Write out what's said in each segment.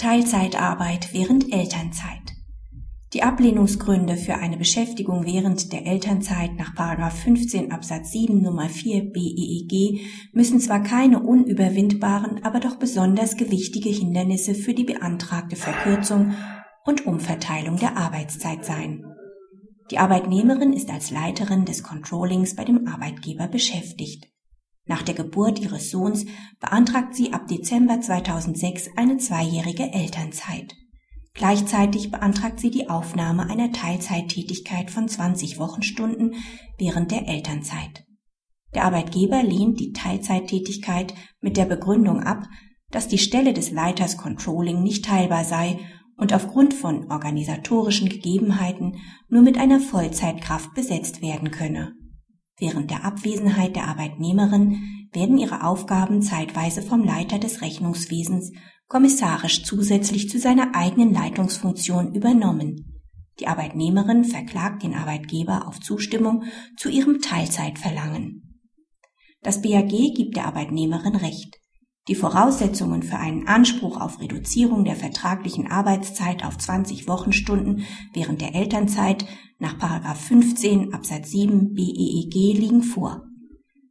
Teilzeitarbeit während Elternzeit. Die Ablehnungsgründe für eine Beschäftigung während der Elternzeit nach 15 Absatz 7 Nummer 4 BEEG müssen zwar keine unüberwindbaren, aber doch besonders gewichtige Hindernisse für die beantragte Verkürzung und Umverteilung der Arbeitszeit sein. Die Arbeitnehmerin ist als Leiterin des Controllings bei dem Arbeitgeber beschäftigt. Nach der Geburt ihres Sohns beantragt sie ab Dezember 2006 eine zweijährige Elternzeit. Gleichzeitig beantragt sie die Aufnahme einer Teilzeittätigkeit von 20 Wochenstunden während der Elternzeit. Der Arbeitgeber lehnt die Teilzeittätigkeit mit der Begründung ab, dass die Stelle des Leiters Controlling nicht teilbar sei und aufgrund von organisatorischen Gegebenheiten nur mit einer Vollzeitkraft besetzt werden könne. Während der Abwesenheit der Arbeitnehmerin werden ihre Aufgaben zeitweise vom Leiter des Rechnungswesens kommissarisch zusätzlich zu seiner eigenen Leitungsfunktion übernommen. Die Arbeitnehmerin verklagt den Arbeitgeber auf Zustimmung zu ihrem Teilzeitverlangen. Das BAG gibt der Arbeitnehmerin Recht. Die Voraussetzungen für einen Anspruch auf Reduzierung der vertraglichen Arbeitszeit auf 20 Wochenstunden während der Elternzeit nach 15 Absatz 7 BEEG liegen vor.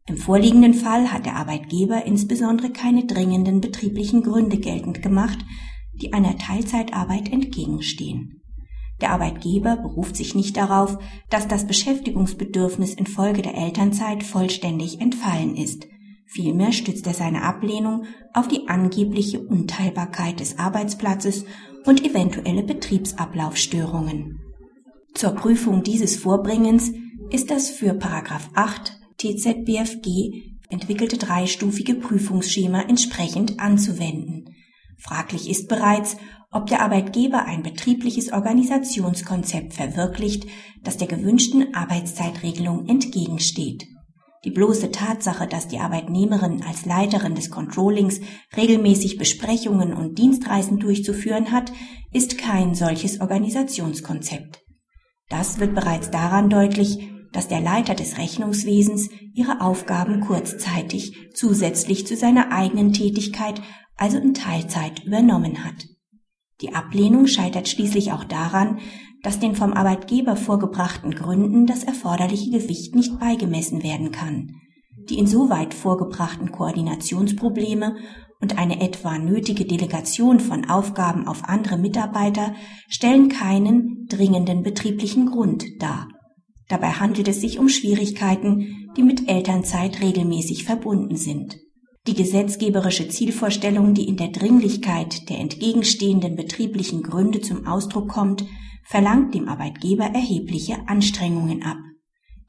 Im vorliegenden Fall hat der Arbeitgeber insbesondere keine dringenden betrieblichen Gründe geltend gemacht, die einer Teilzeitarbeit entgegenstehen. Der Arbeitgeber beruft sich nicht darauf, dass das Beschäftigungsbedürfnis infolge der Elternzeit vollständig entfallen ist. Vielmehr stützt er seine Ablehnung auf die angebliche Unteilbarkeit des Arbeitsplatzes und eventuelle Betriebsablaufstörungen. Zur Prüfung dieses Vorbringens ist das für 8 TZBFG entwickelte dreistufige Prüfungsschema entsprechend anzuwenden. Fraglich ist bereits, ob der Arbeitgeber ein betriebliches Organisationskonzept verwirklicht, das der gewünschten Arbeitszeitregelung entgegensteht. Die bloße Tatsache, dass die Arbeitnehmerin als Leiterin des Controllings regelmäßig Besprechungen und Dienstreisen durchzuführen hat, ist kein solches Organisationskonzept. Das wird bereits daran deutlich, dass der Leiter des Rechnungswesens ihre Aufgaben kurzzeitig zusätzlich zu seiner eigenen Tätigkeit, also in Teilzeit, übernommen hat. Die Ablehnung scheitert schließlich auch daran, dass den vom Arbeitgeber vorgebrachten Gründen das erforderliche Gewicht nicht beigemessen werden kann. Die insoweit vorgebrachten Koordinationsprobleme und eine etwa nötige Delegation von Aufgaben auf andere Mitarbeiter stellen keinen dringenden betrieblichen Grund dar. Dabei handelt es sich um Schwierigkeiten, die mit Elternzeit regelmäßig verbunden sind. Die gesetzgeberische Zielvorstellung, die in der Dringlichkeit der entgegenstehenden betrieblichen Gründe zum Ausdruck kommt, verlangt dem Arbeitgeber erhebliche Anstrengungen ab.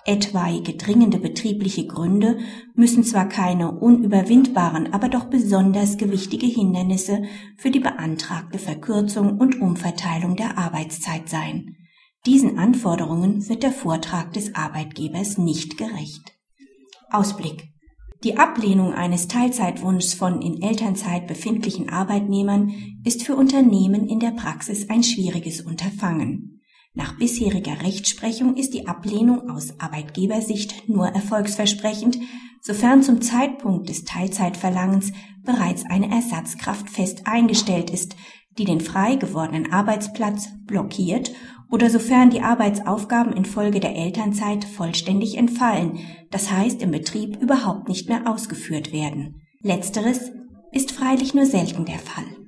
Etwaige dringende betriebliche Gründe müssen zwar keine unüberwindbaren, aber doch besonders gewichtige Hindernisse für die beantragte Verkürzung und Umverteilung der Arbeitszeit sein. Diesen Anforderungen wird der Vortrag des Arbeitgebers nicht gerecht. Ausblick. Die Ablehnung eines Teilzeitwunschs von in Elternzeit befindlichen Arbeitnehmern ist für Unternehmen in der Praxis ein schwieriges Unterfangen. Nach bisheriger Rechtsprechung ist die Ablehnung aus Arbeitgebersicht nur erfolgsversprechend, sofern zum Zeitpunkt des Teilzeitverlangens bereits eine Ersatzkraft fest eingestellt ist, die den frei gewordenen Arbeitsplatz blockiert oder sofern die Arbeitsaufgaben infolge der Elternzeit vollständig entfallen, das heißt im Betrieb überhaupt nicht mehr ausgeführt werden. Letzteres ist freilich nur selten der Fall.